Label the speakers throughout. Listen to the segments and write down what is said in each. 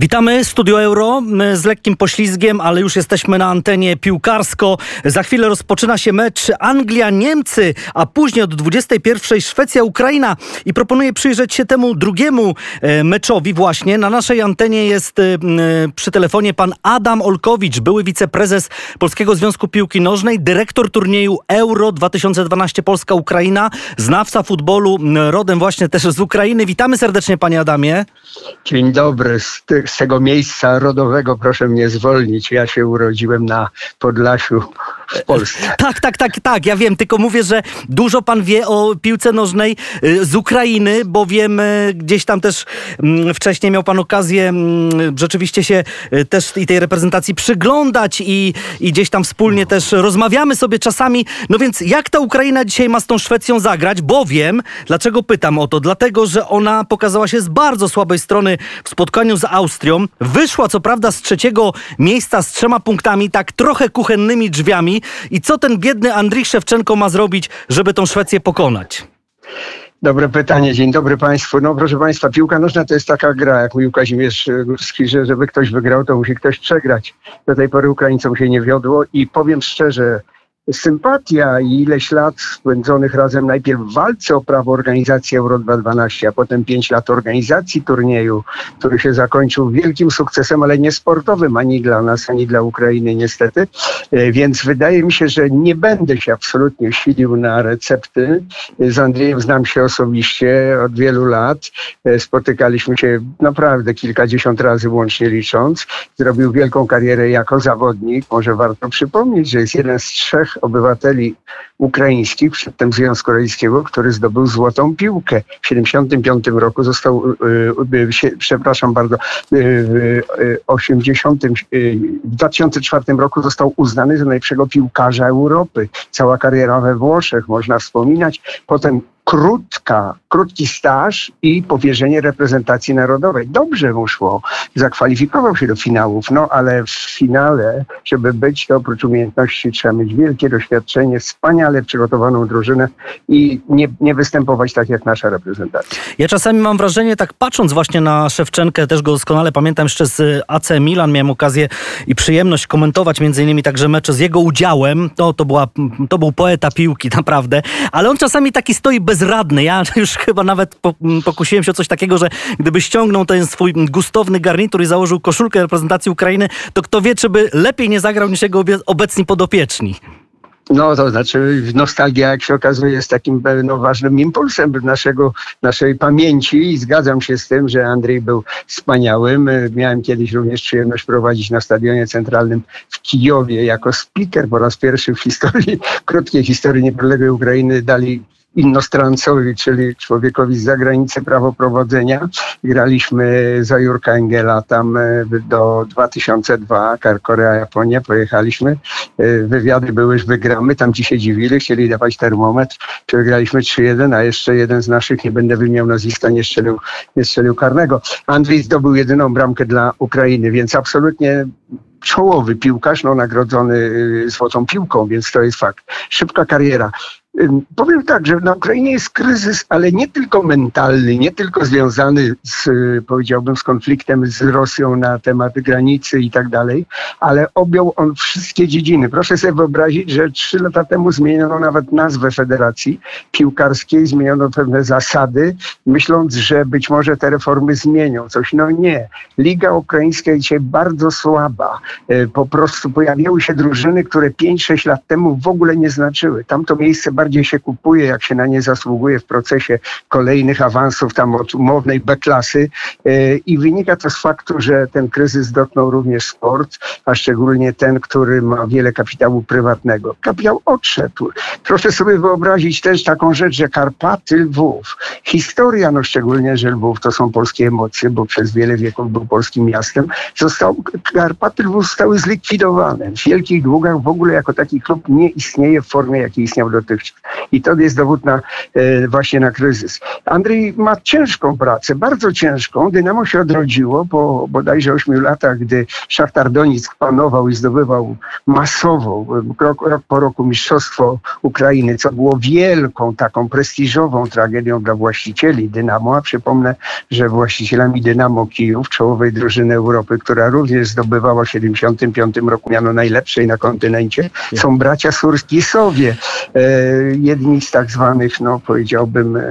Speaker 1: Witamy, Studio Euro z lekkim poślizgiem, ale już jesteśmy na antenie piłkarsko. Za chwilę rozpoczyna się mecz Anglia-Niemcy, a później od 21 Szwecja-Ukraina i proponuję przyjrzeć się temu drugiemu e, meczowi właśnie. Na naszej antenie jest e, przy telefonie pan Adam Olkowicz, były wiceprezes Polskiego Związku Piłki Nożnej, dyrektor turnieju Euro 2012 Polska-Ukraina, znawca futbolu rodem właśnie też z Ukrainy. Witamy serdecznie panie Adamie.
Speaker 2: Dzień dobry. Z tego miejsca rodowego proszę mnie zwolnić. Ja się urodziłem na Podlasiu w Polsce.
Speaker 1: Tak, tak, tak, tak. Ja wiem, tylko mówię, że dużo pan wie o piłce nożnej y, z Ukrainy, bo wiem, y, gdzieś tam też mm, wcześniej miał pan okazję mm, rzeczywiście się y, też i tej reprezentacji przyglądać i, i gdzieś tam wspólnie też rozmawiamy sobie czasami. No więc jak ta Ukraina dzisiaj ma z tą Szwecją zagrać? Bo wiem, dlaczego pytam o to. Dlatego, że ona pokazała się z bardzo słabej strony w spotkaniu z Austrią. Wyszła co prawda z trzeciego miejsca z trzema punktami, tak trochę kuchennymi drzwiami, i co ten biedny Andrzej Szewczenko ma zrobić, żeby tą Szwecję pokonać?
Speaker 2: Dobre pytanie, dzień dobry Państwu. No proszę Państwa, piłka nożna to jest taka gra, jak mówił Kazimierz Górski, że żeby ktoś wygrał, to musi ktoś przegrać. Do tej pory Ukraińcom się nie wiodło i powiem szczerze, sympatia i ileś lat spędzonych razem najpierw w walce o prawo organizacji Euro 2012, a potem pięć lat organizacji turnieju, który się zakończył wielkim sukcesem, ale nie sportowym ani dla nas, ani dla Ukrainy niestety. E, więc wydaje mi się, że nie będę się absolutnie silił na recepty. Z Andrzejem znam się osobiście od wielu lat. E, spotykaliśmy się naprawdę kilkadziesiąt razy łącznie licząc. Zrobił wielką karierę jako zawodnik. Może warto przypomnieć, że jest jeden z trzech obywateli ukraińskich, przedtem Związku Radzieckiego, który zdobył złotą piłkę. W 75 roku został, y, y, przepraszam bardzo, y, w 80, w 2004 roku został uznany za najlepszego piłkarza Europy. Cała kariera we Włoszech można wspominać. Potem krótka, krótki staż i powierzenie reprezentacji narodowej. Dobrze mu szło. Zakwalifikował się do finałów, no ale w finale, żeby być, to oprócz umiejętności trzeba mieć wielkie doświadczenie, wspaniale przygotowaną drużynę i nie, nie występować tak jak nasza reprezentacja.
Speaker 1: Ja czasami mam wrażenie, tak patrząc właśnie na Szewczenkę, też go doskonale pamiętam jeszcze z AC Milan, miałem okazję i przyjemność komentować między innymi także mecze z jego udziałem. To, to, była, to był poeta piłki naprawdę, ale on czasami taki stoi bez bezradny. Ja już chyba nawet pokusiłem się o coś takiego, że gdyby ściągnął ten swój gustowny garnitur i założył koszulkę reprezentacji Ukrainy, to kto wie, czy by lepiej nie zagrał niż jego obecni podopieczni.
Speaker 2: No to znaczy nostalgia, jak się okazuje, jest takim no, ważnym impulsem naszego, naszej pamięci i zgadzam się z tym, że Andrzej był wspaniałym. Miałem kiedyś również przyjemność prowadzić na Stadionie Centralnym w Kijowie jako speaker po raz pierwszy w historii, krótkiej historii niepodległej Ukrainy dali innostrancowi, czyli człowiekowi z zagranicy prawo prowadzenia. Graliśmy za Jurka Engela tam e, do 2002, Korea, Japonia, pojechaliśmy. E, wywiady były, że wygramy, tam ci się dziwili, chcieli dawać termometr. Wygraliśmy 3-1, a jeszcze jeden z naszych, nie będę wymieniał nazwiska, nie strzelił, nie strzelił karnego. Andrzej zdobył jedyną bramkę dla Ukrainy, więc absolutnie czołowy piłkarz, no nagrodzony y, złotą piłką, więc to jest fakt. Szybka kariera. Powiem tak, że na Ukrainie jest kryzys, ale nie tylko mentalny, nie tylko związany z, powiedziałbym, z konfliktem z Rosją na temat granicy i tak dalej, ale objął on wszystkie dziedziny. Proszę sobie wyobrazić, że trzy lata temu zmieniono nawet nazwę federacji piłkarskiej, zmieniono pewne zasady, myśląc, że być może te reformy zmienią coś. No nie. Liga ukraińska jest dzisiaj bardzo słaba. E, po prostu pojawiały się drużyny, które 5-6 lat temu w ogóle nie znaczyły. Tam to miejsce bardziej się kupuje, jak się na nie zasługuje w procesie kolejnych awansów tam od umownej B-klasy e, i wynika to z faktu, że ten kryzys dotknął również sport, a szczególnie ten, który ma wiele kapitału prywatnego. Kapitał odszedł. Proszę sobie wyobrazić też taką rzecz, że Karpaty Lwów, historia, no szczególnie, że Lwów to są polskie emocje, bo przez wiele wieków był polskim miastem, został, Karpaty Lwów zostały zlikwidowane. W wielkich długach w ogóle jako taki klub nie istnieje w formie, jakiej istniał dotychczas I to jest dowód na e, właśnie na kryzys. Andrzej ma ciężką pracę, bardzo ciężką. Dynamo się odrodziło po bodajże ośmiu latach, gdy Szachtar Donick panował i zdobywał masowo, rok, rok po roku mistrzostwo Ukrainy, co było wielką, taką prestiżową tragedią dla właścicieli Dynamo. A przypomnę, że właścicielami Dynamo Kijów, czołowej drużyny Europy, która również zdobywała w 75 roku miano najlepszej na kontynencie, są bracia Surkisowie. E, jedni z tak zwanych, no powiedziałbym, e,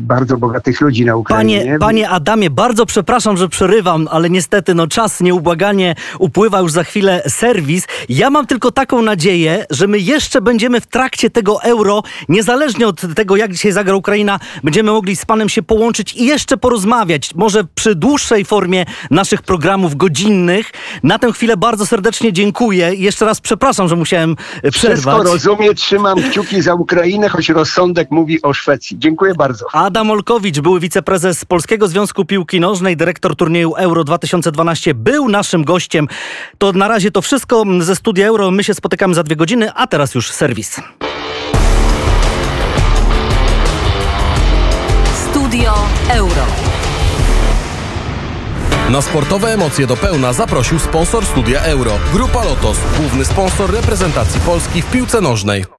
Speaker 2: bardzo bogatych ludzi na Ukrainie.
Speaker 1: Panie, panie Adamie, bardzo przepraszam, że przerywam, ale niestety no, czas nieubłaganie upływa już za chwilę serwis. Ja mam tylko taką nadzieję, że my jeszcze będziemy w trakcie tego euro, niezależnie od tego, jak dzisiaj zagra Ukraina, będziemy mogli z panem się połączyć i jeszcze porozmawiać. Może przy dłuższej formie naszych programów godzinnych. Na tę chwilę bardzo serdecznie dziękuję jeszcze raz przepraszam, że musiałem e, przerwać.
Speaker 2: Wszystko rozumiem, trzymam kciuki za Ukrainę, choć rozsądek mówi o Szwecji. Dziękuję bardzo.
Speaker 1: Adam Olkowicz, były wiceprezes Polskiego Związku Piłki Nożnej, dyrektor turnieju Euro 2012, był naszym gościem. To na razie to wszystko ze studia Euro. My się spotykamy za dwie godziny, a teraz już serwis.
Speaker 3: Studio Euro.
Speaker 4: Na sportowe emocje do pełna zaprosił sponsor studia Euro. Grupa Lotos, główny sponsor reprezentacji Polski w piłce nożnej.